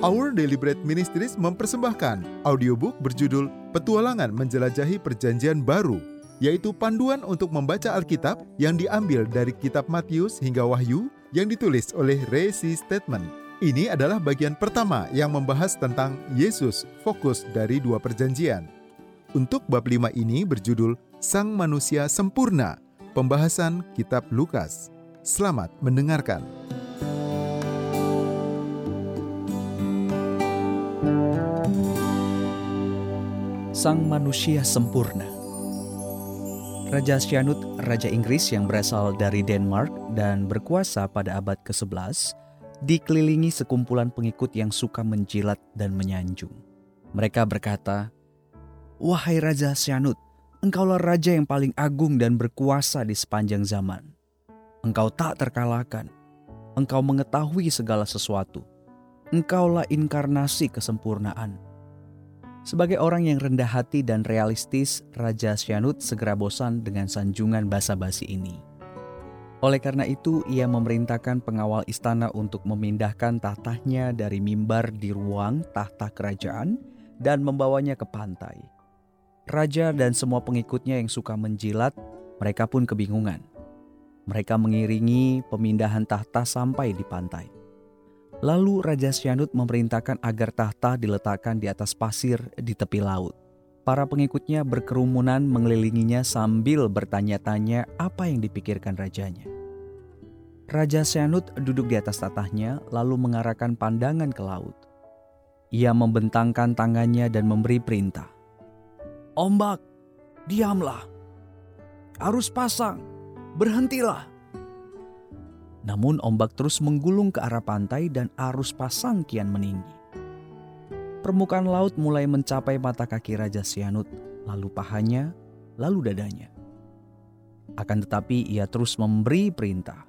Our Bread Ministries mempersembahkan audiobook berjudul Petualangan Menjelajahi Perjanjian Baru, yaitu panduan untuk membaca Alkitab yang diambil dari kitab Matius hingga Wahyu yang ditulis oleh C. Statement. Ini adalah bagian pertama yang membahas tentang Yesus fokus dari dua perjanjian. Untuk bab 5 ini berjudul Sang Manusia Sempurna, pembahasan kitab Lukas. Selamat mendengarkan. Sang Manusia Sempurna Raja Syanut, Raja Inggris yang berasal dari Denmark dan berkuasa pada abad ke-11, dikelilingi sekumpulan pengikut yang suka menjilat dan menyanjung. Mereka berkata, Wahai Raja Syanut, engkaulah raja yang paling agung dan berkuasa di sepanjang zaman. Engkau tak terkalahkan. Engkau mengetahui segala sesuatu. Engkaulah inkarnasi kesempurnaan sebagai orang yang rendah hati dan realistis, Raja Syanut segera bosan dengan sanjungan basa-basi ini. Oleh karena itu, ia memerintahkan pengawal istana untuk memindahkan tahtanya dari mimbar di ruang tahta kerajaan dan membawanya ke pantai. Raja dan semua pengikutnya yang suka menjilat, mereka pun kebingungan. Mereka mengiringi pemindahan tahta sampai di pantai. Lalu Raja Syanut memerintahkan agar tahta diletakkan di atas pasir di tepi laut. Para pengikutnya berkerumunan mengelilinginya sambil bertanya-tanya apa yang dipikirkan rajanya. Raja Syanut duduk di atas tatahnya lalu mengarahkan pandangan ke laut. Ia membentangkan tangannya dan memberi perintah. Ombak, diamlah. Arus pasang, berhentilah. Namun ombak terus menggulung ke arah pantai dan arus pasang kian meninggi. Permukaan laut mulai mencapai mata kaki Raja Sianut, lalu pahanya, lalu dadanya. Akan tetapi ia terus memberi perintah.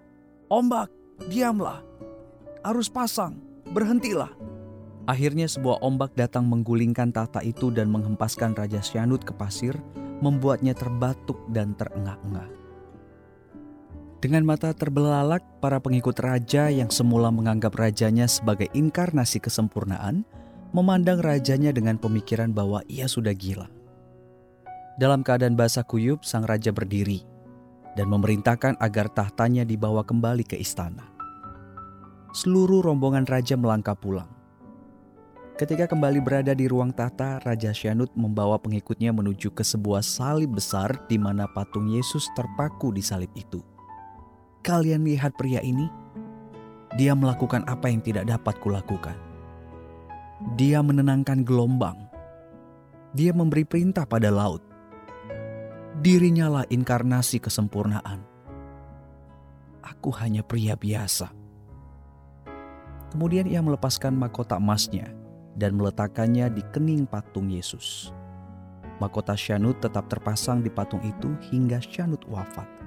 Ombak, diamlah. Arus pasang, berhentilah. Akhirnya sebuah ombak datang menggulingkan tahta itu dan menghempaskan Raja Sianut ke pasir, membuatnya terbatuk dan terengah-engah. Dengan mata terbelalak, para pengikut raja yang semula menganggap rajanya sebagai inkarnasi kesempurnaan, memandang rajanya dengan pemikiran bahwa ia sudah gila. Dalam keadaan basah kuyup, sang raja berdiri dan memerintahkan agar tahtanya dibawa kembali ke istana. Seluruh rombongan raja melangkah pulang. Ketika kembali berada di ruang tahta, Raja Syanut membawa pengikutnya menuju ke sebuah salib besar di mana patung Yesus terpaku di salib itu. Kalian lihat pria ini? Dia melakukan apa yang tidak dapat kulakukan. Dia menenangkan gelombang. Dia memberi perintah pada laut. Dirinya lah inkarnasi kesempurnaan. Aku hanya pria biasa. Kemudian ia melepaskan mahkota emasnya dan meletakkannya di kening patung Yesus. Mahkota Syanut tetap terpasang di patung itu hingga Syanut wafat.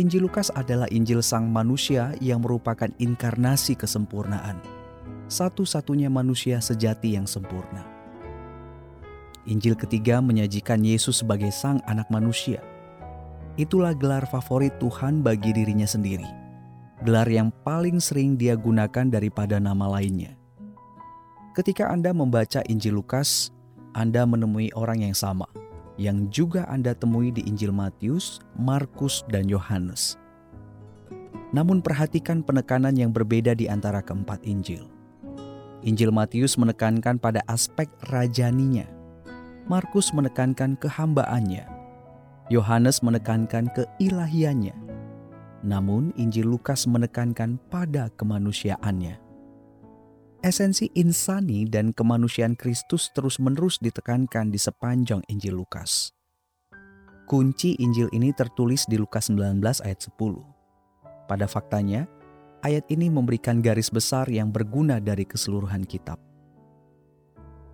Injil Lukas adalah Injil sang manusia yang merupakan inkarnasi kesempurnaan. Satu-satunya manusia sejati yang sempurna. Injil ketiga menyajikan Yesus sebagai sang anak manusia. Itulah gelar favorit Tuhan bagi dirinya sendiri. Gelar yang paling sering dia gunakan daripada nama lainnya. Ketika Anda membaca Injil Lukas, Anda menemui orang yang sama – yang juga Anda temui di Injil Matius, Markus, dan Yohanes. Namun perhatikan penekanan yang berbeda di antara keempat Injil. Injil Matius menekankan pada aspek rajaninya. Markus menekankan kehambaannya. Yohanes menekankan keilahiannya. Namun Injil Lukas menekankan pada kemanusiaannya. Esensi insani dan kemanusiaan Kristus terus-menerus ditekankan di sepanjang Injil Lukas. Kunci Injil ini tertulis di Lukas 19 ayat 10. Pada faktanya, ayat ini memberikan garis besar yang berguna dari keseluruhan kitab.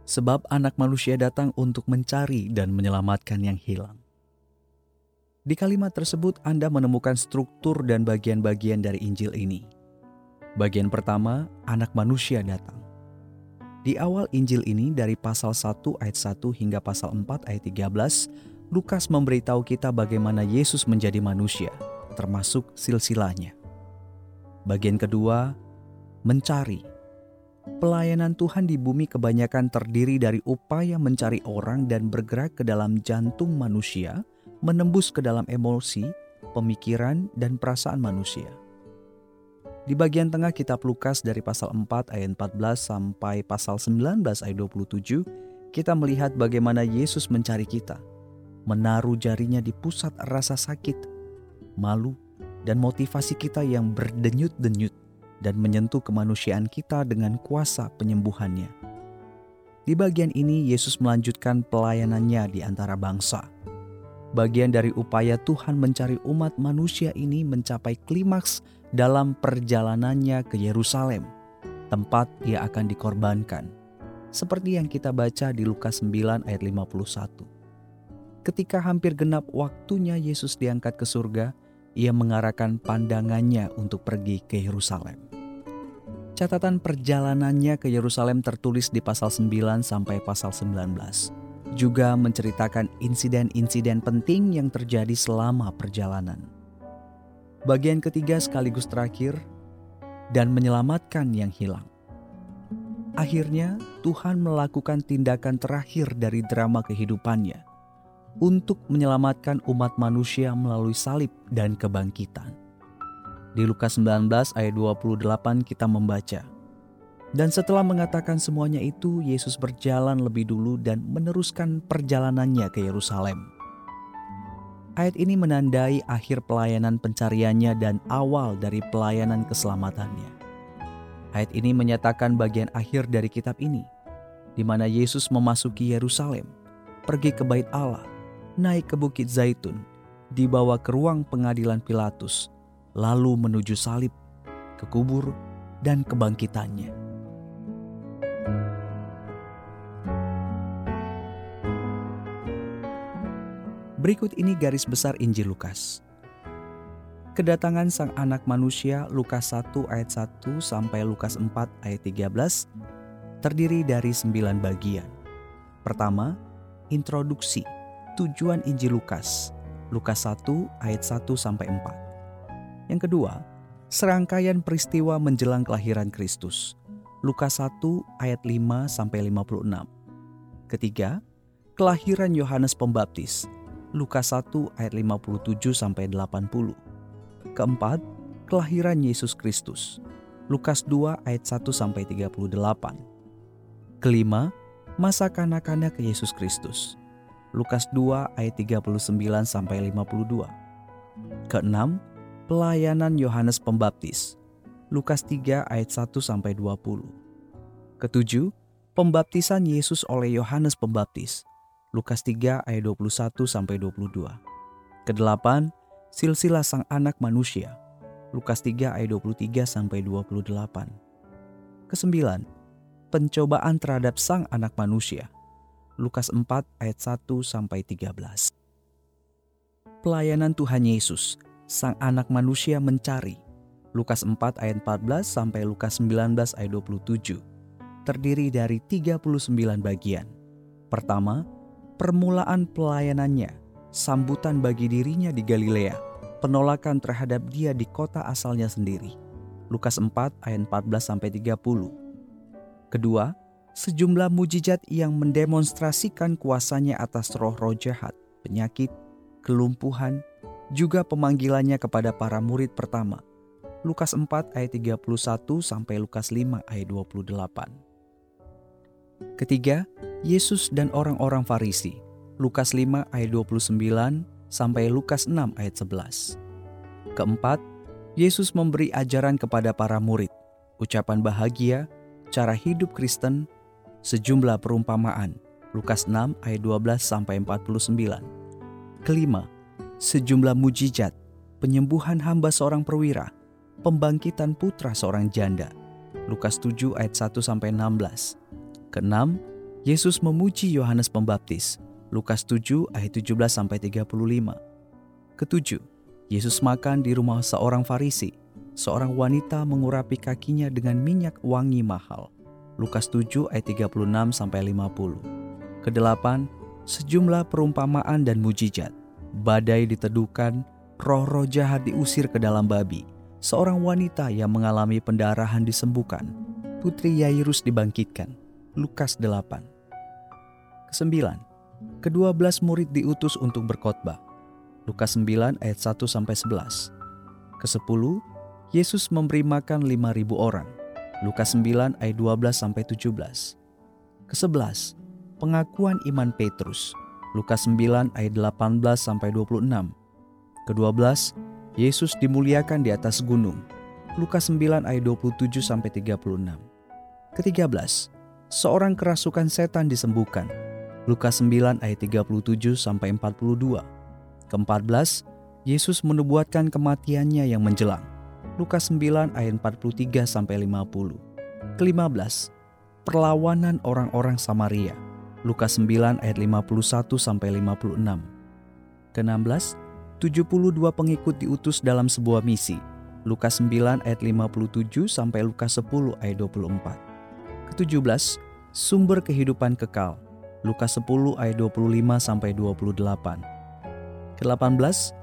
Sebab anak manusia datang untuk mencari dan menyelamatkan yang hilang. Di kalimat tersebut Anda menemukan struktur dan bagian-bagian dari Injil ini – Bagian pertama, anak manusia datang. Di awal Injil ini dari pasal 1 ayat 1 hingga pasal 4 ayat 13, Lukas memberitahu kita bagaimana Yesus menjadi manusia, termasuk silsilahnya. Bagian kedua, mencari. pelayanan Tuhan di bumi kebanyakan terdiri dari upaya mencari orang dan bergerak ke dalam jantung manusia, menembus ke dalam emosi, pemikiran, dan perasaan manusia. Di bagian tengah kitab Lukas dari pasal 4 ayat 14 sampai pasal 19 ayat 27, kita melihat bagaimana Yesus mencari kita, menaruh jarinya di pusat rasa sakit, malu, dan motivasi kita yang berdenyut-denyut dan menyentuh kemanusiaan kita dengan kuasa penyembuhannya. Di bagian ini Yesus melanjutkan pelayanannya di antara bangsa. Bagian dari upaya Tuhan mencari umat manusia ini mencapai klimaks dalam perjalanannya ke Yerusalem, tempat ia akan dikorbankan. Seperti yang kita baca di Lukas 9 ayat 51. Ketika hampir genap waktunya Yesus diangkat ke surga, ia mengarahkan pandangannya untuk pergi ke Yerusalem. Catatan perjalanannya ke Yerusalem tertulis di pasal 9 sampai pasal 19. Juga menceritakan insiden-insiden penting yang terjadi selama perjalanan. Bagian ketiga sekaligus terakhir dan menyelamatkan yang hilang. Akhirnya Tuhan melakukan tindakan terakhir dari drama kehidupannya untuk menyelamatkan umat manusia melalui salib dan kebangkitan. Di Lukas 19 ayat 28 kita membaca, Dan setelah mengatakan semuanya itu, Yesus berjalan lebih dulu dan meneruskan perjalanannya ke Yerusalem. Ayat ini menandai akhir pelayanan pencariannya dan awal dari pelayanan keselamatannya. Ayat ini menyatakan bagian akhir dari kitab ini, di mana Yesus memasuki Yerusalem, pergi ke Bait Allah, naik ke Bukit Zaitun, dibawa ke ruang pengadilan Pilatus, lalu menuju salib, ke kubur, dan kebangkitannya. Berikut ini garis besar Injil Lukas. Kedatangan sang anak manusia Lukas 1 ayat 1 sampai Lukas 4 ayat 13 terdiri dari 9 bagian. Pertama, introduksi tujuan Injil Lukas, Lukas 1 ayat 1 sampai 4. Yang kedua, serangkaian peristiwa menjelang kelahiran Kristus, Lukas 1 ayat 5 sampai 56. Ketiga, kelahiran Yohanes Pembaptis, Lukas 1 ayat 57 sampai 80. Keempat, kelahiran Yesus Kristus, Lukas 2 ayat 1 sampai 38. Kelima, masa kanak-kanak Yesus Kristus, Lukas 2 ayat 39 sampai 52. Keenam, pelayanan Yohanes Pembaptis. Lukas 3 ayat 1 sampai 20. Ketujuh, pembaptisan Yesus oleh Yohanes Pembaptis. Lukas 3 ayat 21 sampai 22. Kedelapan, silsilah sang anak manusia. Lukas 3 ayat 23 sampai 28. Kesembilan, pencobaan terhadap sang anak manusia. Lukas 4 ayat 1 sampai 13. Pelayanan Tuhan Yesus, Sang Anak Manusia mencari. Lukas 4 ayat 14 sampai Lukas 19 ayat 27. Terdiri dari 39 bagian. Pertama, permulaan pelayanannya, sambutan bagi dirinya di Galilea, penolakan terhadap dia di kota asalnya sendiri. Lukas 4 ayat 14 sampai 30. Kedua, sejumlah mujizat yang mendemonstrasikan kuasanya atas roh-roh jahat, penyakit, kelumpuhan, juga pemanggilannya kepada para murid pertama. Lukas 4 ayat 31 sampai Lukas 5 ayat 28. Ketiga, Yesus dan orang-orang Farisi. Lukas 5 ayat 29 sampai Lukas 6 ayat 11. Keempat, Yesus memberi ajaran kepada para murid, ucapan bahagia, cara hidup Kristen, sejumlah perumpamaan. Lukas 6 ayat 12 sampai 49. Kelima, sejumlah mujizat, penyembuhan hamba seorang perwira, pembangkitan putra seorang janda. Lukas 7 ayat 1 sampai 16. Keenam, Yesus memuji Yohanes Pembaptis. Lukas 7 ayat 17 sampai 35. Ketujuh, Yesus makan di rumah seorang Farisi. Seorang wanita mengurapi kakinya dengan minyak wangi mahal. Lukas 7 ayat 36 sampai 50. Kedelapan, sejumlah perumpamaan dan mujizat. Badai diteduhkan, roh-roh jahat diusir ke dalam babi. Seorang wanita yang mengalami pendarahan disembuhkan. putri Yairus dibangkitkan. Lukas 8. Kesembilan, kedua belas murid diutus untuk berkhotbah. Lukas 9 ayat 1 sampai 11. Kesepuluh, Yesus memberi makan 5000 orang. Lukas 9 ayat 12 sampai 17. Kesebelas, pengakuan iman Petrus. Lukas 9 ayat 18 sampai 26. Kedua belas, Yesus dimuliakan di atas gunung. Lukas 9 ayat 27 sampai 36. Ketiga belas, seorang kerasukan setan disembuhkan. Lukas 9 ayat 37 sampai 42. Keempat belas, Yesus menubuatkan kematiannya yang menjelang. Lukas 9 ayat 43 sampai 50. Kelima belas, perlawanan orang-orang Samaria. Lukas 9 ayat 51 sampai 56. Ke-16, 72 pengikut diutus dalam sebuah misi. Lukas 9 ayat 57 sampai Lukas 10 ayat 24. Ke-17, sumber kehidupan kekal. Lukas 10 ayat 25 sampai 28. Ke-18,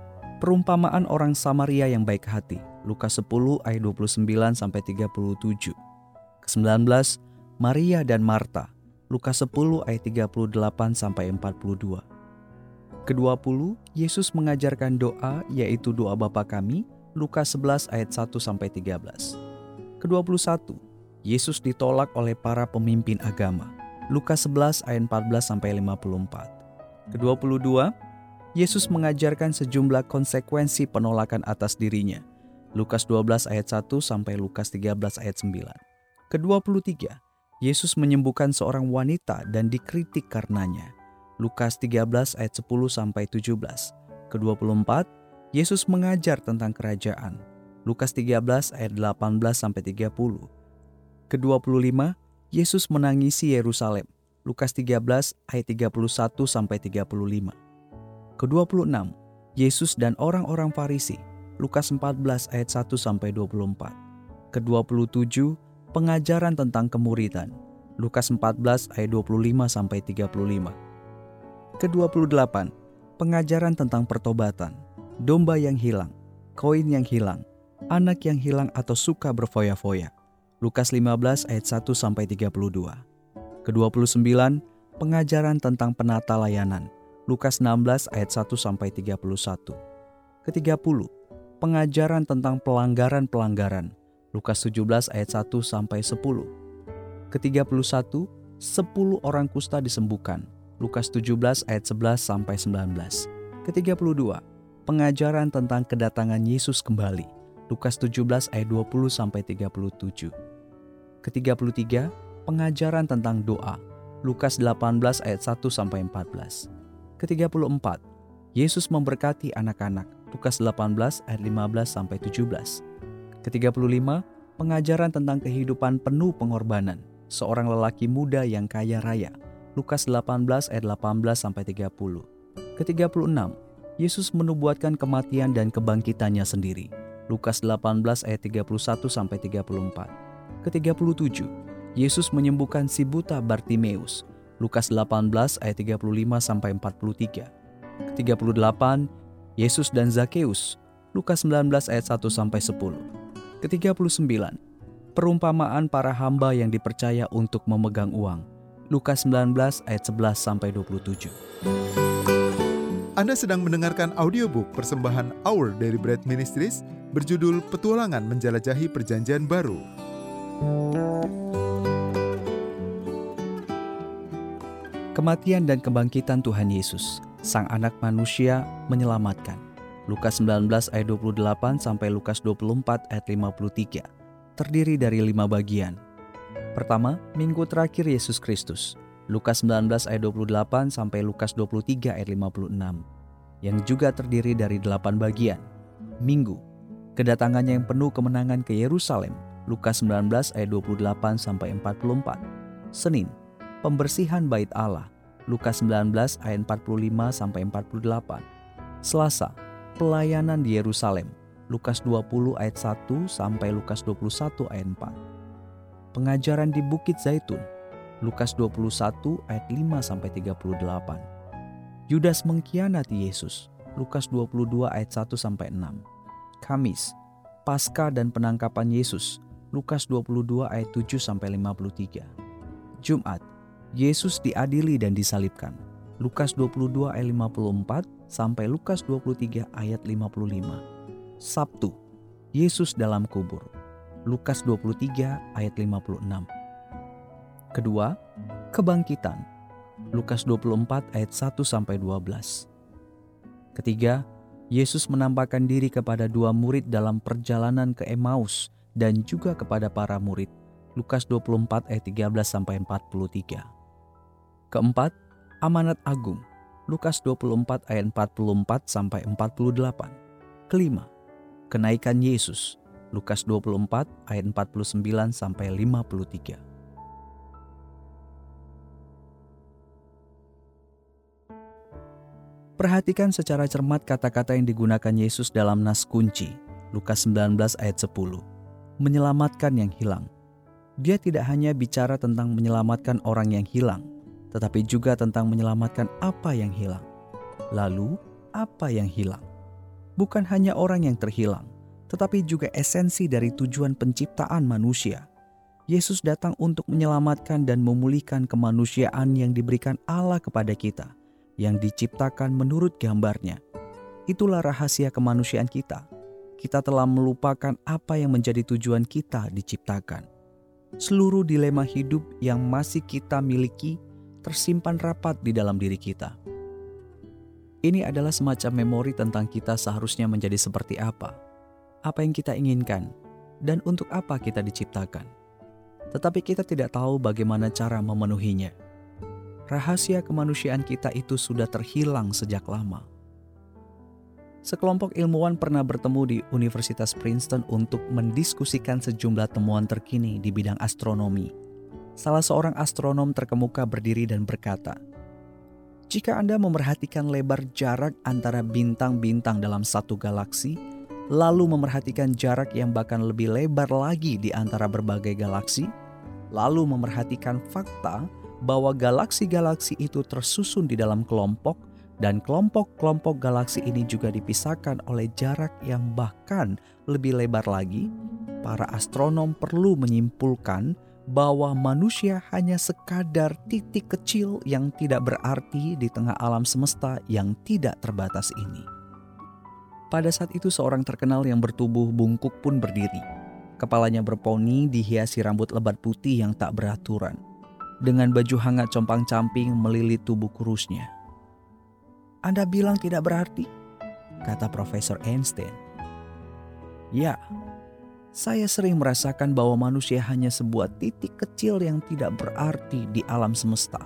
perumpamaan orang Samaria yang baik hati. Lukas 10 ayat 29 sampai 37. Ke-19, Maria dan Marta. Lukas 10 ayat 38 sampai 42. Ke-20, Yesus mengajarkan doa yaitu doa Bapa kami, Lukas 11 ayat 1 sampai 13. Ke-21, Yesus ditolak oleh para pemimpin agama. Lukas 11 ayat 14 sampai 54. Ke-22, Yesus mengajarkan sejumlah konsekuensi penolakan atas dirinya. Lukas 12 ayat 1 sampai Lukas 13 ayat 9. Ke-23, Yesus menyembuhkan seorang wanita dan dikritik karenanya. Lukas 13 ayat 10 sampai 17. Ke-24, Yesus mengajar tentang kerajaan. Lukas 13 ayat 18 sampai 30. Ke-25, Yesus menangisi Yerusalem. Lukas 13 ayat 31 sampai 35. Ke-26, Yesus dan orang-orang Farisi. Lukas 14 ayat 1 sampai 24. Ke-27, pengajaran tentang kemuridan. Lukas 14 ayat 25 sampai 35. Ke-28, pengajaran tentang pertobatan, domba yang hilang, koin yang hilang, anak yang hilang atau suka berfoya-foya. Lukas 15 ayat 1 sampai 32. Ke-29, pengajaran tentang penata layanan. Lukas 16 ayat 1 sampai 31. Ke-30, pengajaran tentang pelanggaran-pelanggaran. Lukas 17 ayat 1 sampai 10. Ke-31, 10 orang kusta disembuhkan. Lukas 17 ayat 11 sampai 19. Ke-32, pengajaran tentang kedatangan Yesus kembali. Lukas 17 ayat 20 sampai 37. Ke-33, pengajaran tentang doa. Lukas 18 ayat 1 sampai 14. Ke-34, Yesus memberkati anak-anak. Lukas 18 ayat 15 sampai 17. Ke-35, pengajaran tentang kehidupan penuh pengorbanan. Seorang lelaki muda yang kaya raya. Lukas 18 ayat 18 sampai 30. Ke-36, Yesus menubuatkan kematian dan kebangkitannya sendiri. Lukas 18 ayat 31 sampai 34. Ke-37, Yesus menyembuhkan si buta Bartimeus. Lukas 18 ayat 35 sampai 43. Ke-38, Yesus dan Zakeus. Lukas 19 ayat 1 sampai 10. Ke-39, perumpamaan para hamba yang dipercaya untuk memegang uang. Lukas 19 ayat 11 sampai 27. Anda sedang mendengarkan audiobook persembahan Hour dari Bread Ministries berjudul Petualangan Menjelajahi Perjanjian Baru. Kematian dan kebangkitan Tuhan Yesus, Sang Anak Manusia menyelamatkan. Lukas 19 ayat 28 sampai Lukas 24 ayat 53. Terdiri dari lima bagian. Pertama, minggu terakhir Yesus Kristus. Lukas 19 ayat 28 sampai Lukas 23 ayat 56. Yang juga terdiri dari delapan bagian. Minggu, kedatangannya yang penuh kemenangan ke Yerusalem. Lukas 19 ayat 28 sampai 44. Senin, pembersihan bait Allah. Lukas 19 ayat 45 sampai 48. Selasa, pelayanan di Yerusalem. Lukas 20 ayat 1 sampai Lukas 21 ayat 4 pengajaran di Bukit Zaitun. Lukas 21 ayat 5 sampai 38. Yudas mengkhianati Yesus. Lukas 22 ayat 1 sampai 6. Kamis, Paskah dan penangkapan Yesus. Lukas 22 ayat 7 sampai 53. Jumat, Yesus diadili dan disalibkan. Lukas 22 ayat 54 sampai Lukas 23 ayat 55. Sabtu, Yesus dalam kubur. Lukas 23 ayat 56. Kedua, kebangkitan. Lukas 24 ayat 1 sampai 12. Ketiga, Yesus menampakkan diri kepada dua murid dalam perjalanan ke Emmaus dan juga kepada para murid. Lukas 24 ayat 13 sampai 43. Keempat, amanat agung. Lukas 24 ayat 44 sampai 48. Kelima, kenaikan Yesus. Lukas 24 ayat 49 sampai 53. Perhatikan secara cermat kata-kata yang digunakan Yesus dalam nas kunci, Lukas 19 ayat 10 menyelamatkan yang hilang. Dia tidak hanya bicara tentang menyelamatkan orang yang hilang, tetapi juga tentang menyelamatkan apa yang hilang. Lalu, apa yang hilang? Bukan hanya orang yang terhilang, tetapi juga esensi dari tujuan penciptaan manusia. Yesus datang untuk menyelamatkan dan memulihkan kemanusiaan yang diberikan Allah kepada kita, yang diciptakan menurut gambarnya. Itulah rahasia kemanusiaan kita kita telah melupakan apa yang menjadi tujuan kita diciptakan. Seluruh dilema hidup yang masih kita miliki tersimpan rapat di dalam diri kita. Ini adalah semacam memori tentang kita seharusnya menjadi seperti apa, apa yang kita inginkan, dan untuk apa kita diciptakan. Tetapi kita tidak tahu bagaimana cara memenuhinya. Rahasia kemanusiaan kita itu sudah terhilang sejak lama sekelompok ilmuwan pernah bertemu di Universitas Princeton untuk mendiskusikan sejumlah temuan terkini di bidang astronomi. Salah seorang astronom terkemuka berdiri dan berkata, "Jika Anda memerhatikan lebar jarak antara bintang-bintang dalam satu galaksi, lalu memerhatikan jarak yang bahkan lebih lebar lagi di antara berbagai galaksi, lalu memerhatikan fakta bahwa galaksi-galaksi itu tersusun di dalam kelompok." Dan kelompok-kelompok galaksi ini juga dipisahkan oleh jarak yang bahkan lebih lebar lagi, para astronom perlu menyimpulkan bahwa manusia hanya sekadar titik kecil yang tidak berarti di tengah alam semesta yang tidak terbatas ini. Pada saat itu seorang terkenal yang bertubuh bungkuk pun berdiri. Kepalanya berponi dihiasi rambut lebat putih yang tak beraturan. Dengan baju hangat compang-camping melilit tubuh kurusnya. Anda bilang tidak berarti? Kata Profesor Einstein. Ya, saya sering merasakan bahwa manusia hanya sebuah titik kecil yang tidak berarti di alam semesta.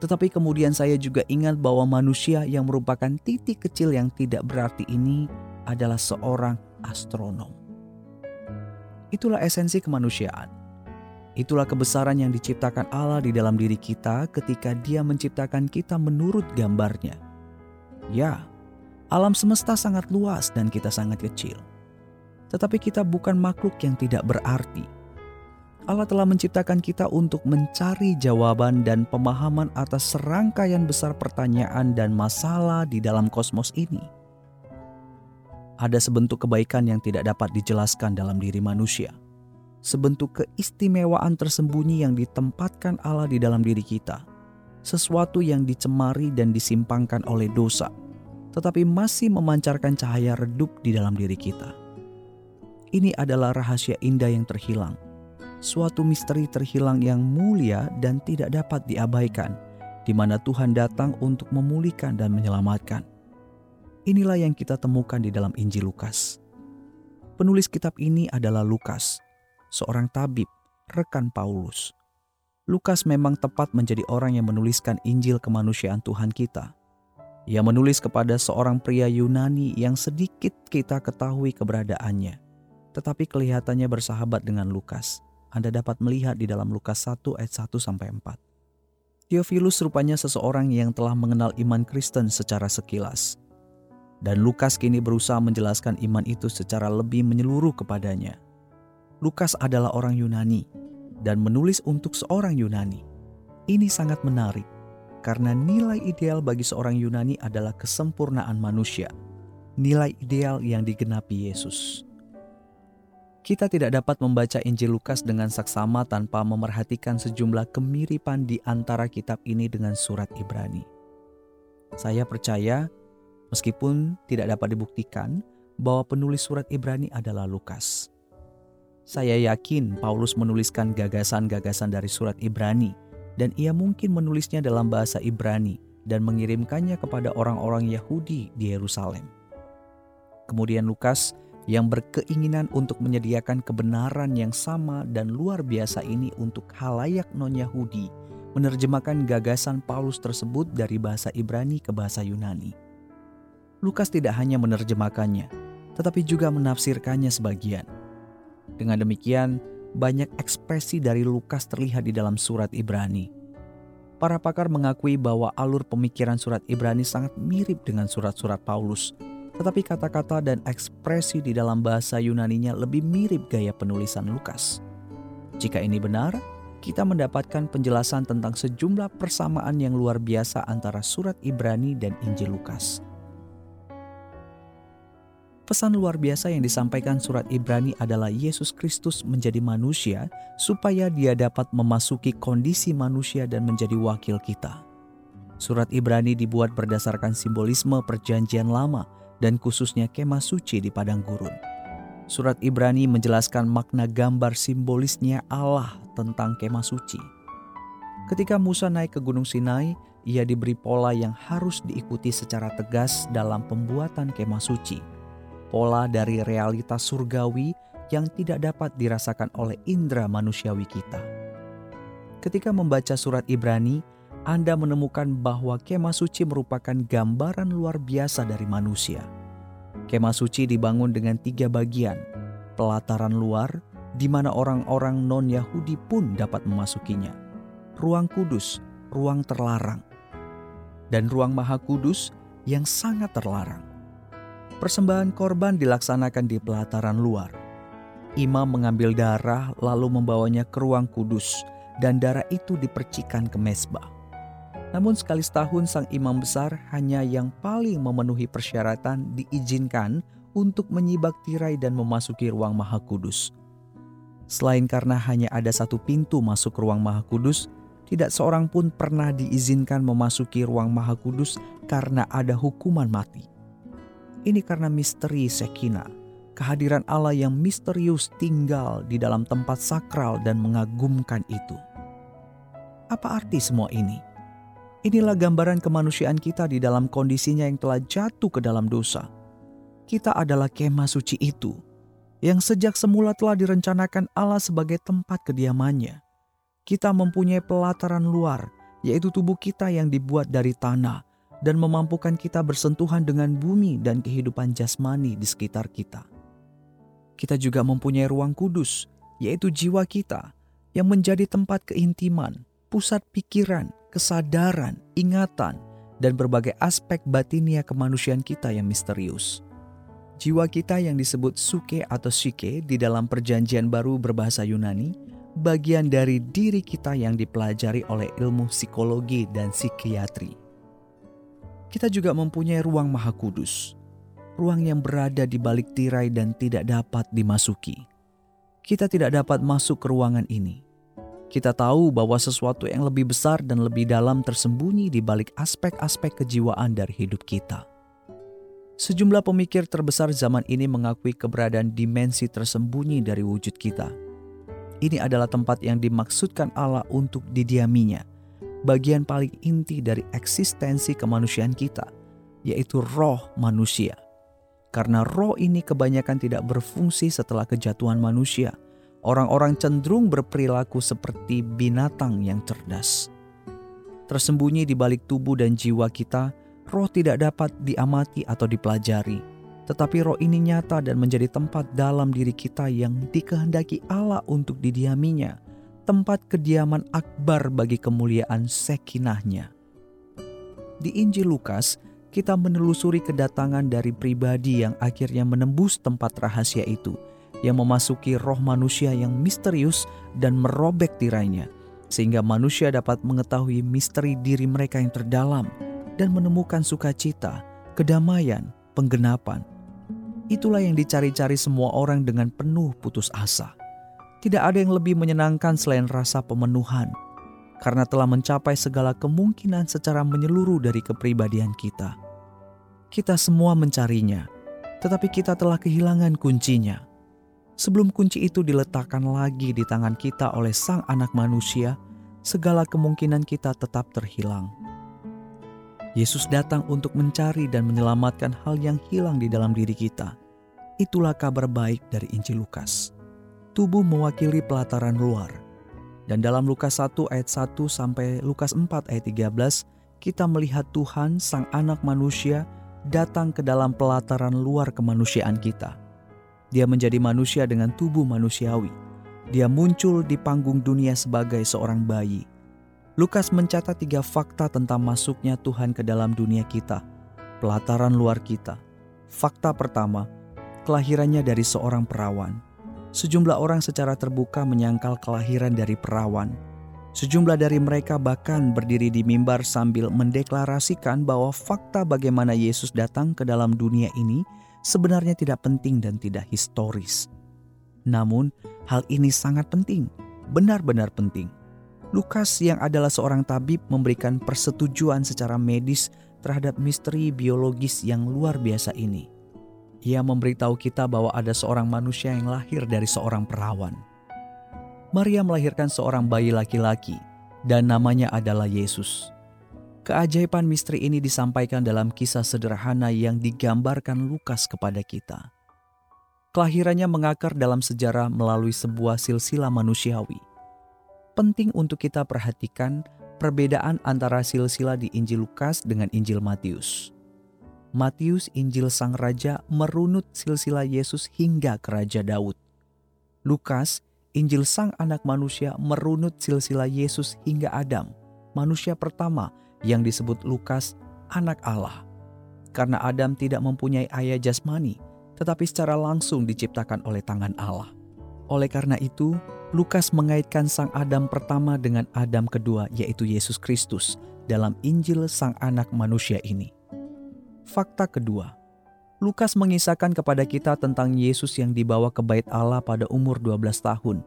Tetapi kemudian saya juga ingat bahwa manusia yang merupakan titik kecil yang tidak berarti ini adalah seorang astronom. Itulah esensi kemanusiaan. Itulah kebesaran yang diciptakan Allah di dalam diri kita ketika Dia menciptakan kita menurut gambarnya. Ya, alam semesta sangat luas dan kita sangat kecil. Tetapi kita bukan makhluk yang tidak berarti. Allah telah menciptakan kita untuk mencari jawaban dan pemahaman atas serangkaian besar pertanyaan dan masalah di dalam kosmos ini. Ada sebentuk kebaikan yang tidak dapat dijelaskan dalam diri manusia. Sebentuk keistimewaan tersembunyi yang ditempatkan Allah di dalam diri kita sesuatu yang dicemari dan disimpangkan oleh dosa, tetapi masih memancarkan cahaya redup di dalam diri kita. Ini adalah rahasia indah yang terhilang, suatu misteri terhilang yang mulia dan tidak dapat diabaikan, di mana Tuhan datang untuk memulihkan dan menyelamatkan. Inilah yang kita temukan di dalam Injil Lukas. Penulis kitab ini adalah Lukas, seorang tabib, rekan Paulus. Lukas memang tepat menjadi orang yang menuliskan Injil kemanusiaan Tuhan kita. Ia menulis kepada seorang pria Yunani yang sedikit kita ketahui keberadaannya, tetapi kelihatannya bersahabat dengan Lukas. Anda dapat melihat di dalam Lukas 1 ayat 1 sampai 4. Theophilus rupanya seseorang yang telah mengenal iman Kristen secara sekilas. Dan Lukas kini berusaha menjelaskan iman itu secara lebih menyeluruh kepadanya. Lukas adalah orang Yunani dan menulis untuk seorang Yunani. Ini sangat menarik karena nilai ideal bagi seorang Yunani adalah kesempurnaan manusia, nilai ideal yang digenapi Yesus. Kita tidak dapat membaca Injil Lukas dengan saksama tanpa memerhatikan sejumlah kemiripan di antara kitab ini dengan surat Ibrani. Saya percaya, meskipun tidak dapat dibuktikan, bahwa penulis surat Ibrani adalah Lukas. Saya yakin Paulus menuliskan gagasan-gagasan dari surat Ibrani, dan ia mungkin menulisnya dalam bahasa Ibrani dan mengirimkannya kepada orang-orang Yahudi di Yerusalem. Kemudian Lukas yang berkeinginan untuk menyediakan kebenaran yang sama dan luar biasa ini untuk halayak non-Yahudi, menerjemahkan gagasan Paulus tersebut dari bahasa Ibrani ke bahasa Yunani. Lukas tidak hanya menerjemahkannya, tetapi juga menafsirkannya sebagian. Dengan demikian, banyak ekspresi dari Lukas terlihat di dalam surat Ibrani. Para pakar mengakui bahwa alur pemikiran surat Ibrani sangat mirip dengan surat-surat Paulus, tetapi kata-kata dan ekspresi di dalam bahasa Yunaninya lebih mirip gaya penulisan Lukas. Jika ini benar, kita mendapatkan penjelasan tentang sejumlah persamaan yang luar biasa antara surat Ibrani dan Injil Lukas. Pesan luar biasa yang disampaikan surat Ibrani adalah Yesus Kristus menjadi manusia supaya dia dapat memasuki kondisi manusia dan menjadi wakil kita. Surat Ibrani dibuat berdasarkan simbolisme perjanjian lama dan khususnya kemah suci di padang gurun. Surat Ibrani menjelaskan makna gambar simbolisnya Allah tentang kemah suci. Ketika Musa naik ke Gunung Sinai, ia diberi pola yang harus diikuti secara tegas dalam pembuatan kemah suci. Pola dari realitas surgawi yang tidak dapat dirasakan oleh indera manusiawi kita. Ketika membaca surat Ibrani, anda menemukan bahwa kemah suci merupakan gambaran luar biasa dari manusia. Kemah suci dibangun dengan tiga bagian, pelataran luar, di mana orang-orang non-Yahudi pun dapat memasukinya, ruang kudus, ruang terlarang, dan ruang maha kudus yang sangat terlarang. Persembahan korban dilaksanakan di pelataran luar. Imam mengambil darah lalu membawanya ke ruang kudus, dan darah itu dipercikan ke mesbah. Namun sekali setahun sang imam besar hanya yang paling memenuhi persyaratan diizinkan untuk menyibak tirai dan memasuki ruang maha kudus. Selain karena hanya ada satu pintu masuk ruang maha kudus, tidak seorang pun pernah diizinkan memasuki ruang maha kudus karena ada hukuman mati. Ini karena misteri Sekina, kehadiran Allah yang misterius tinggal di dalam tempat sakral dan mengagumkan itu. Apa arti semua ini? Inilah gambaran kemanusiaan kita di dalam kondisinya yang telah jatuh ke dalam dosa. Kita adalah kemah suci itu, yang sejak semula telah direncanakan Allah sebagai tempat kediamannya. Kita mempunyai pelataran luar, yaitu tubuh kita yang dibuat dari tanah, dan memampukan kita bersentuhan dengan bumi dan kehidupan jasmani di sekitar kita. Kita juga mempunyai ruang kudus, yaitu jiwa kita, yang menjadi tempat keintiman, pusat pikiran, kesadaran, ingatan, dan berbagai aspek batinia kemanusiaan kita yang misterius. Jiwa kita yang disebut suke atau shike di dalam perjanjian baru berbahasa Yunani, bagian dari diri kita yang dipelajari oleh ilmu psikologi dan psikiatri. Kita juga mempunyai ruang maha kudus, ruang yang berada di balik tirai dan tidak dapat dimasuki. Kita tidak dapat masuk ke ruangan ini kita tahu bahwa sesuatu yang lebih besar dan lebih dalam tersembunyi di balik aspek-aspek kejiwaan dari hidup kita. Sejumlah pemikir terbesar zaman ini mengakui keberadaan dimensi tersembunyi dari wujud kita. Ini adalah tempat yang dimaksudkan Allah untuk didiaminya, bagian paling inti dari eksistensi kemanusiaan kita, yaitu roh manusia. Karena roh ini kebanyakan tidak berfungsi setelah kejatuhan manusia – orang-orang cenderung berperilaku seperti binatang yang cerdas. Tersembunyi di balik tubuh dan jiwa kita, roh tidak dapat diamati atau dipelajari, tetapi roh ini nyata dan menjadi tempat dalam diri kita yang dikehendaki Allah untuk didiaminya, tempat kediaman akbar bagi kemuliaan sekinahnya. Di Injil Lukas, kita menelusuri kedatangan dari pribadi yang akhirnya menembus tempat rahasia itu – yang memasuki roh manusia yang misterius dan merobek tirainya, sehingga manusia dapat mengetahui misteri diri mereka yang terdalam dan menemukan sukacita, kedamaian, penggenapan. Itulah yang dicari-cari semua orang dengan penuh putus asa. Tidak ada yang lebih menyenangkan selain rasa pemenuhan, karena telah mencapai segala kemungkinan secara menyeluruh dari kepribadian kita. Kita semua mencarinya, tetapi kita telah kehilangan kuncinya. Sebelum kunci itu diletakkan lagi di tangan kita oleh Sang Anak Manusia, segala kemungkinan kita tetap terhilang. Yesus datang untuk mencari dan menyelamatkan hal yang hilang di dalam diri kita. Itulah kabar baik dari Injil Lukas. Tubuh mewakili pelataran luar. Dan dalam Lukas 1 ayat 1 sampai Lukas 4 ayat 13, kita melihat Tuhan Sang Anak Manusia datang ke dalam pelataran luar kemanusiaan kita. Dia menjadi manusia dengan tubuh manusiawi. Dia muncul di panggung dunia sebagai seorang bayi Lukas mencatat tiga fakta tentang masuknya Tuhan ke dalam dunia kita, pelataran luar kita. Fakta pertama, kelahirannya dari seorang perawan. Sejumlah orang secara terbuka menyangkal kelahiran dari perawan. Sejumlah dari mereka bahkan berdiri di mimbar sambil mendeklarasikan bahwa fakta bagaimana Yesus datang ke dalam dunia ini sebenarnya tidak penting dan tidak historis. Namun, hal ini sangat penting, benar-benar penting. Lukas yang adalah seorang tabib memberikan persetujuan secara medis terhadap misteri biologis yang luar biasa ini. Ia memberitahu kita bahwa ada seorang manusia yang lahir dari seorang perawan. Maria melahirkan seorang bayi laki-laki dan namanya adalah Yesus. Keajaiban misteri ini disampaikan dalam kisah sederhana yang digambarkan Lukas kepada kita. Kelahirannya mengakar dalam sejarah melalui sebuah silsilah manusiawi – penting untuk kita perhatikan perbedaan antara silsilah di Injil Lukas dengan Injil Matius. Matius Injil Sang Raja merunut silsilah Yesus hingga ke Raja Daud. Lukas Injil Sang Anak Manusia merunut silsilah Yesus hingga Adam, manusia pertama yang disebut Lukas anak Allah. Karena Adam tidak mempunyai ayah jasmani, tetapi secara langsung diciptakan oleh tangan Allah. Oleh karena itu, Lukas mengaitkan Sang Adam pertama dengan Adam kedua, yaitu Yesus Kristus, dalam Injil Sang Anak Manusia ini. Fakta kedua, Lukas mengisahkan kepada kita tentang Yesus yang dibawa ke Bait Allah pada umur 12 tahun.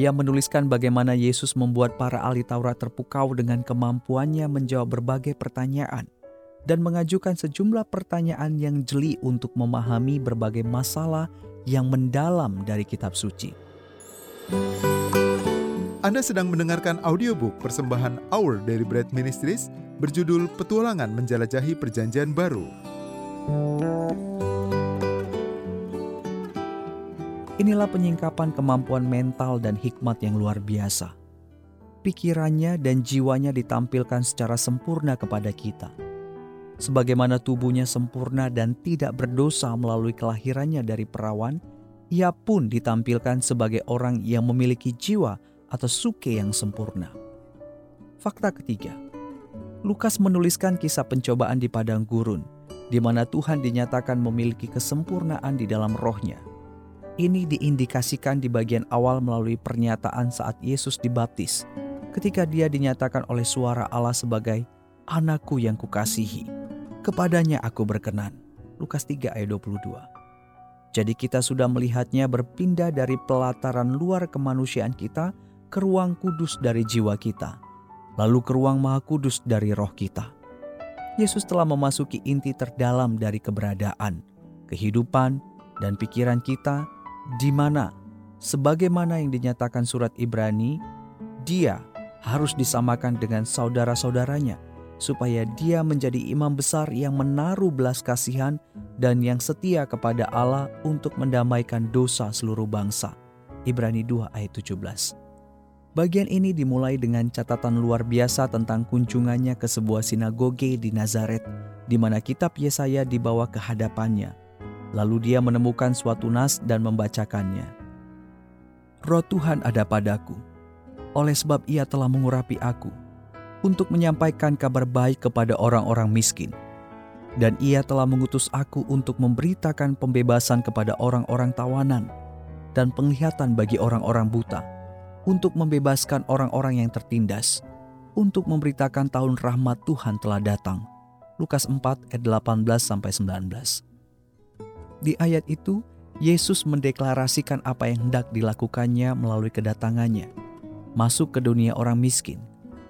Ia menuliskan bagaimana Yesus membuat para ahli Taurat terpukau dengan kemampuannya menjawab berbagai pertanyaan dan mengajukan sejumlah pertanyaan yang jeli untuk memahami berbagai masalah yang mendalam dari kitab suci. Anda sedang mendengarkan audiobook persembahan Hour dari Bread Ministries berjudul Petualangan Menjelajahi Perjanjian Baru. Inilah penyingkapan kemampuan mental dan hikmat yang luar biasa. Pikirannya dan jiwanya ditampilkan secara sempurna kepada kita. Sebagaimana tubuhnya sempurna dan tidak berdosa melalui kelahirannya dari perawan, ia pun ditampilkan sebagai orang yang memiliki jiwa atau suke yang sempurna. Fakta ketiga, Lukas menuliskan kisah pencobaan di padang gurun, di mana Tuhan dinyatakan memiliki kesempurnaan di dalam rohnya. Ini diindikasikan di bagian awal melalui pernyataan saat Yesus dibaptis, ketika dia dinyatakan oleh suara Allah sebagai anakku yang kukasihi. Kepadanya aku berkenan. Lukas 3 ayat 22. Jadi kita sudah melihatnya berpindah dari pelataran luar kemanusiaan kita ke ruang kudus dari jiwa kita, lalu ke ruang maha kudus dari roh kita. Yesus telah memasuki inti terdalam dari keberadaan, kehidupan, dan pikiran kita di mana, sebagaimana yang dinyatakan surat Ibrani, dia harus disamakan dengan saudara-saudaranya supaya dia menjadi imam besar yang menaruh belas kasihan dan yang setia kepada Allah untuk mendamaikan dosa seluruh bangsa. Ibrani 2 ayat 17. Bagian ini dimulai dengan catatan luar biasa tentang kunjungannya ke sebuah sinagoge di Nazaret, di mana kitab Yesaya dibawa ke hadapannya. Lalu dia menemukan suatu nas dan membacakannya. Roh Tuhan ada padaku, oleh sebab ia telah mengurapi aku, untuk menyampaikan kabar baik kepada orang-orang miskin. Dan ia telah mengutus aku untuk memberitakan pembebasan kepada orang-orang tawanan dan penglihatan bagi orang-orang buta, untuk membebaskan orang-orang yang tertindas, untuk memberitakan tahun rahmat Tuhan telah datang. Lukas 4 ayat 18 19. Di ayat itu, Yesus mendeklarasikan apa yang hendak dilakukannya melalui kedatangannya. Masuk ke dunia orang miskin,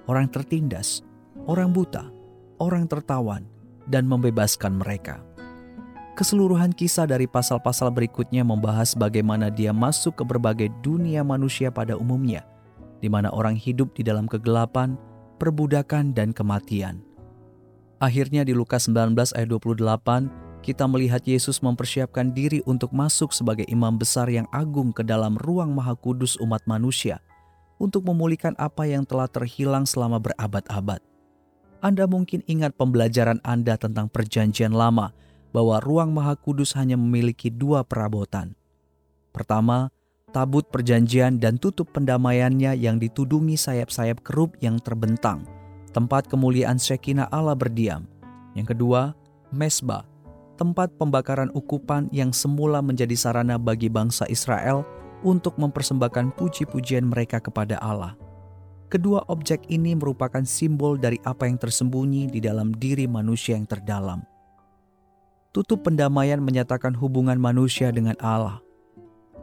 orang tertindas, orang buta, orang tertawan, dan membebaskan mereka. Keseluruhan kisah dari pasal-pasal berikutnya membahas bagaimana dia masuk ke berbagai dunia manusia pada umumnya, di mana orang hidup di dalam kegelapan, perbudakan, dan kematian. Akhirnya di Lukas 19 ayat 28, kita melihat Yesus mempersiapkan diri untuk masuk sebagai imam besar yang agung ke dalam ruang maha kudus umat manusia untuk memulihkan apa yang telah terhilang selama berabad-abad. Anda mungkin ingat pembelajaran Anda tentang perjanjian lama bahwa ruang maha kudus hanya memiliki dua perabotan. Pertama, tabut perjanjian dan tutup pendamaiannya yang ditudungi sayap-sayap kerub yang terbentang, tempat kemuliaan Shekinah Allah berdiam. Yang kedua, mesbah, tempat pembakaran ukupan yang semula menjadi sarana bagi bangsa Israel untuk mempersembahkan puji-pujian mereka kepada Allah. Kedua objek ini merupakan simbol dari apa yang tersembunyi di dalam diri manusia yang terdalam tutup pendamaian menyatakan hubungan manusia dengan Allah.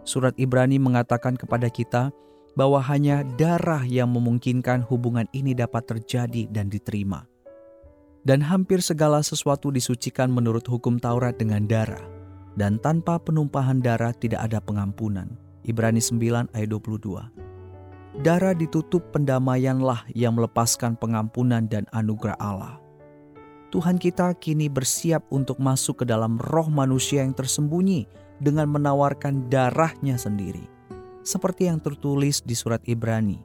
Surat Ibrani mengatakan kepada kita bahwa hanya darah yang memungkinkan hubungan ini dapat terjadi dan diterima. Dan hampir segala sesuatu disucikan menurut hukum Taurat dengan darah, dan tanpa penumpahan darah tidak ada pengampunan. Ibrani 9 ayat 22. Darah ditutup pendamaianlah yang melepaskan pengampunan dan anugerah Allah. Tuhan kita kini bersiap untuk masuk ke dalam roh manusia yang tersembunyi dengan menawarkan darahnya sendiri. Seperti yang tertulis di surat Ibrani,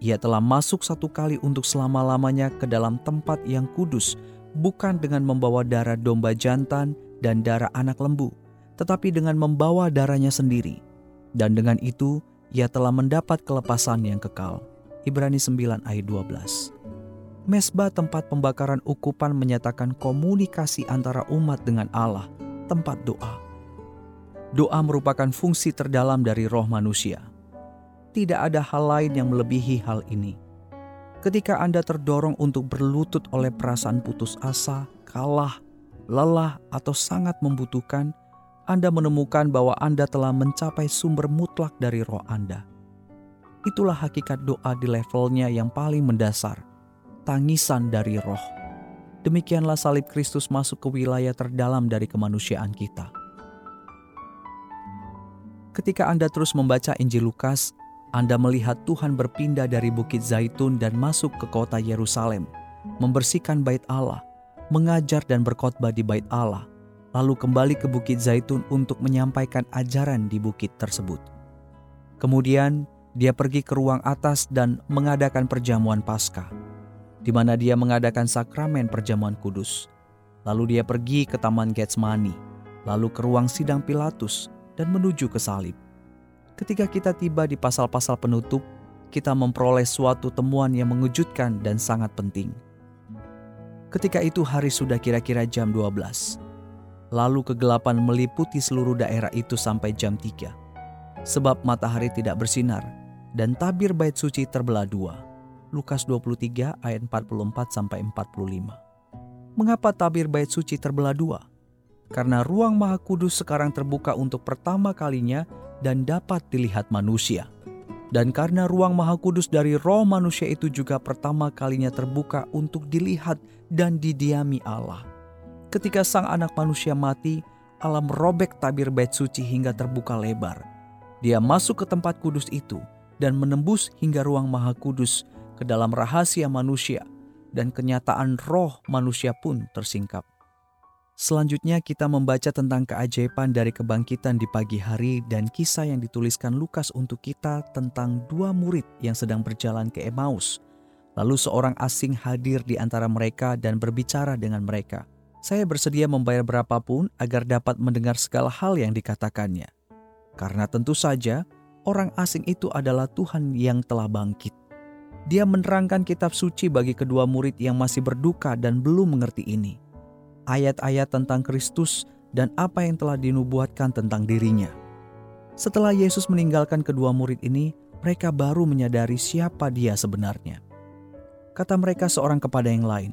ia telah masuk satu kali untuk selama-lamanya ke dalam tempat yang kudus, bukan dengan membawa darah domba jantan dan darah anak lembu, tetapi dengan membawa darahnya sendiri. Dan dengan itu, ia telah mendapat kelepasan yang kekal. Ibrani 9 ayat 12. Mesbah tempat pembakaran ukupan menyatakan komunikasi antara umat dengan Allah, tempat doa. Doa merupakan fungsi terdalam dari roh manusia. Tidak ada hal lain yang melebihi hal ini. Ketika Anda terdorong untuk berlutut oleh perasaan putus asa, kalah, lelah, atau sangat membutuhkan, Anda menemukan bahwa Anda telah mencapai sumber mutlak dari roh Anda. Itulah hakikat doa di levelnya yang paling mendasar tangisan dari roh. Demikianlah salib Kristus masuk ke wilayah terdalam dari kemanusiaan kita. Ketika Anda terus membaca Injil Lukas, Anda melihat Tuhan berpindah dari Bukit Zaitun dan masuk ke kota Yerusalem, membersihkan bait Allah, mengajar dan berkhotbah di bait Allah, lalu kembali ke Bukit Zaitun untuk menyampaikan ajaran di bukit tersebut. Kemudian, dia pergi ke ruang atas dan mengadakan perjamuan Paskah di mana dia mengadakan sakramen perjamuan kudus. Lalu dia pergi ke Taman Getsemani, lalu ke ruang sidang Pilatus, dan menuju ke salib. Ketika kita tiba di pasal-pasal penutup, kita memperoleh suatu temuan yang mengejutkan dan sangat penting. Ketika itu hari sudah kira-kira jam 12. Lalu kegelapan meliputi seluruh daerah itu sampai jam 3. Sebab matahari tidak bersinar dan tabir bait suci terbelah dua Lukas 23 ayat 44 sampai 45. Mengapa tabir bait suci terbelah dua? Karena ruang Maha Kudus sekarang terbuka untuk pertama kalinya dan dapat dilihat manusia. Dan karena ruang Maha Kudus dari roh manusia itu juga pertama kalinya terbuka untuk dilihat dan didiami Allah. Ketika sang anak manusia mati, Allah merobek tabir bait suci hingga terbuka lebar. Dia masuk ke tempat kudus itu dan menembus hingga ruang Maha Kudus ke dalam rahasia manusia, dan kenyataan roh manusia pun tersingkap. Selanjutnya kita membaca tentang keajaiban dari kebangkitan di pagi hari dan kisah yang dituliskan Lukas untuk kita tentang dua murid yang sedang berjalan ke Emmaus. Lalu seorang asing hadir di antara mereka dan berbicara dengan mereka. Saya bersedia membayar berapapun agar dapat mendengar segala hal yang dikatakannya. Karena tentu saja orang asing itu adalah Tuhan yang telah bangkit. Dia menerangkan kitab suci bagi kedua murid yang masih berduka dan belum mengerti ini. Ayat-ayat tentang Kristus dan apa yang telah dinubuatkan tentang dirinya. Setelah Yesus meninggalkan kedua murid ini, mereka baru menyadari siapa dia sebenarnya. Kata mereka seorang kepada yang lain,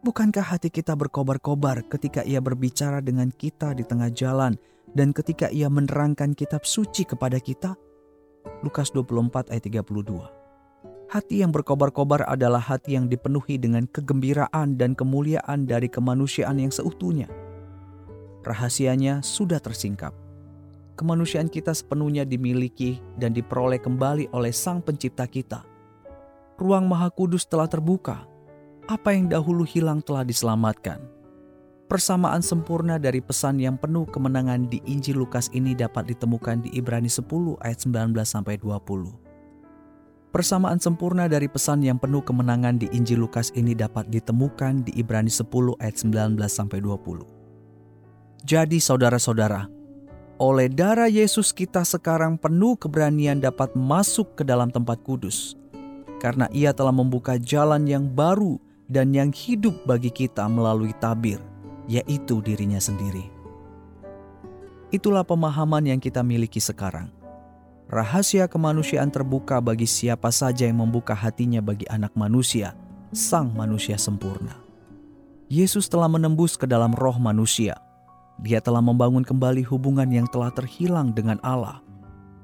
Bukankah hati kita berkobar-kobar ketika ia berbicara dengan kita di tengah jalan dan ketika ia menerangkan kitab suci kepada kita? Lukas 24 ayat 32 Hati yang berkobar-kobar adalah hati yang dipenuhi dengan kegembiraan dan kemuliaan dari kemanusiaan yang seutuhnya. Rahasianya sudah tersingkap. Kemanusiaan kita sepenuhnya dimiliki dan diperoleh kembali oleh Sang Pencipta kita. Ruang Maha Kudus telah terbuka apa yang dahulu hilang telah diselamatkan. Persamaan sempurna dari pesan yang penuh kemenangan di Injil Lukas ini dapat ditemukan di Ibrani 10 ayat 19 sampai 20. Persamaan sempurna dari pesan yang penuh kemenangan di Injil Lukas ini dapat ditemukan di Ibrani 10 ayat 19 sampai 20. Jadi saudara-saudara, oleh darah Yesus kita sekarang penuh keberanian dapat masuk ke dalam tempat kudus. Karena ia telah membuka jalan yang baru dan yang hidup bagi kita melalui tabir, yaitu dirinya sendiri. Itulah pemahaman yang kita miliki sekarang. Rahasia kemanusiaan terbuka bagi siapa saja yang membuka hatinya bagi anak manusia, sang manusia sempurna. Yesus telah menembus ke dalam roh manusia. Dia telah membangun kembali hubungan yang telah terhilang dengan Allah,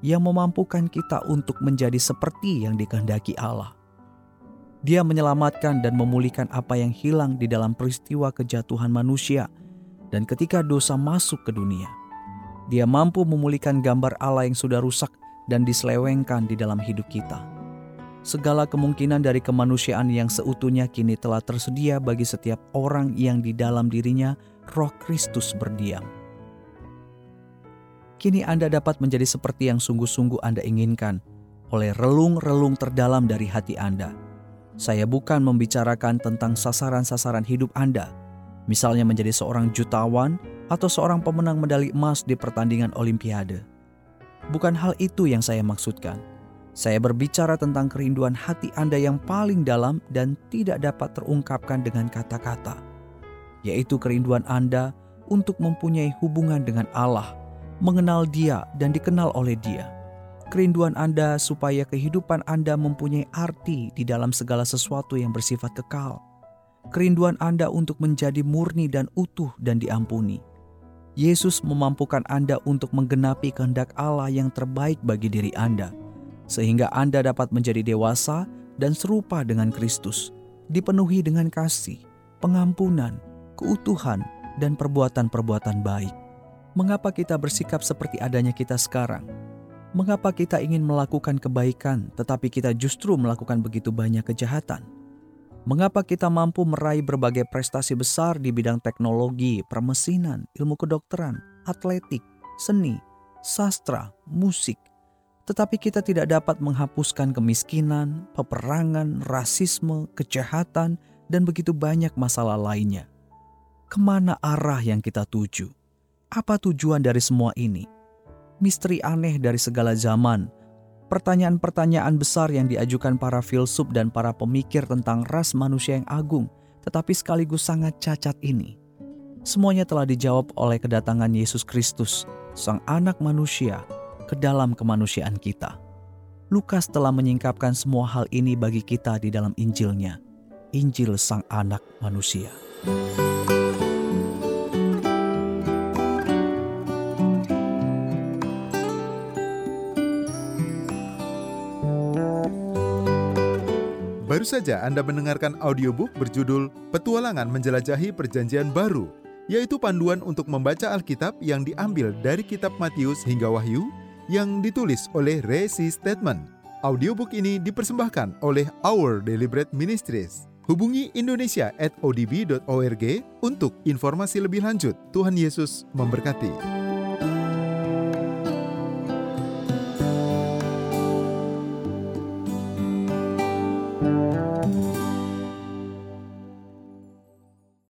yang memampukan kita untuk menjadi seperti yang dikehendaki Allah. Dia menyelamatkan dan memulihkan apa yang hilang di dalam peristiwa kejatuhan manusia, dan ketika dosa masuk ke dunia, Dia mampu memulihkan gambar Allah yang sudah rusak dan diselewengkan di dalam hidup kita. Segala kemungkinan dari kemanusiaan yang seutuhnya kini telah tersedia bagi setiap orang yang di dalam dirinya Roh Kristus berdiam. Kini Anda dapat menjadi seperti yang sungguh-sungguh Anda inginkan oleh relung-relung terdalam dari hati Anda saya bukan membicarakan tentang sasaran-sasaran hidup Anda, misalnya menjadi seorang jutawan atau seorang pemenang medali emas di pertandingan Olimpiade. Bukan hal itu yang saya maksudkan. Saya berbicara tentang kerinduan hati Anda yang paling dalam dan tidak dapat terungkapkan dengan kata-kata, yaitu kerinduan Anda untuk mempunyai hubungan dengan Allah, mengenal Dia, dan dikenal oleh Dia kerinduan Anda supaya kehidupan Anda mempunyai arti di dalam segala sesuatu yang bersifat kekal. Kerinduan Anda untuk menjadi murni dan utuh dan diampuni. Yesus memampukan Anda untuk menggenapi kehendak Allah yang terbaik bagi diri Anda, sehingga Anda dapat menjadi dewasa dan serupa dengan Kristus, dipenuhi dengan kasih, pengampunan, keutuhan, dan perbuatan-perbuatan baik. Mengapa kita bersikap seperti adanya kita sekarang? Mengapa kita ingin melakukan kebaikan, tetapi kita justru melakukan begitu banyak kejahatan? Mengapa kita mampu meraih berbagai prestasi besar di bidang teknologi, permesinan, ilmu kedokteran, atletik, seni, sastra, musik, tetapi kita tidak dapat menghapuskan kemiskinan, peperangan, rasisme, kejahatan, dan begitu banyak masalah lainnya? Ke mana arah yang kita tuju? Apa tujuan dari semua ini? misteri aneh dari segala zaman, pertanyaan-pertanyaan besar yang diajukan para filsuf dan para pemikir tentang ras manusia yang agung, tetapi sekaligus sangat cacat ini. Semuanya telah dijawab oleh kedatangan Yesus Kristus, Sang Anak Manusia, ke dalam kemanusiaan kita. Lukas telah menyingkapkan semua hal ini bagi kita di dalam Injilnya, Injil Sang Anak Manusia. Baru saja Anda mendengarkan audiobook berjudul Petualangan Menjelajahi Perjanjian Baru, yaitu panduan untuk membaca Alkitab yang diambil dari kitab Matius hingga Wahyu yang ditulis oleh Resi Statement. Audiobook ini dipersembahkan oleh Our Deliberate Ministries. Hubungi Indonesia at odb.org untuk informasi lebih lanjut. Tuhan Yesus memberkati.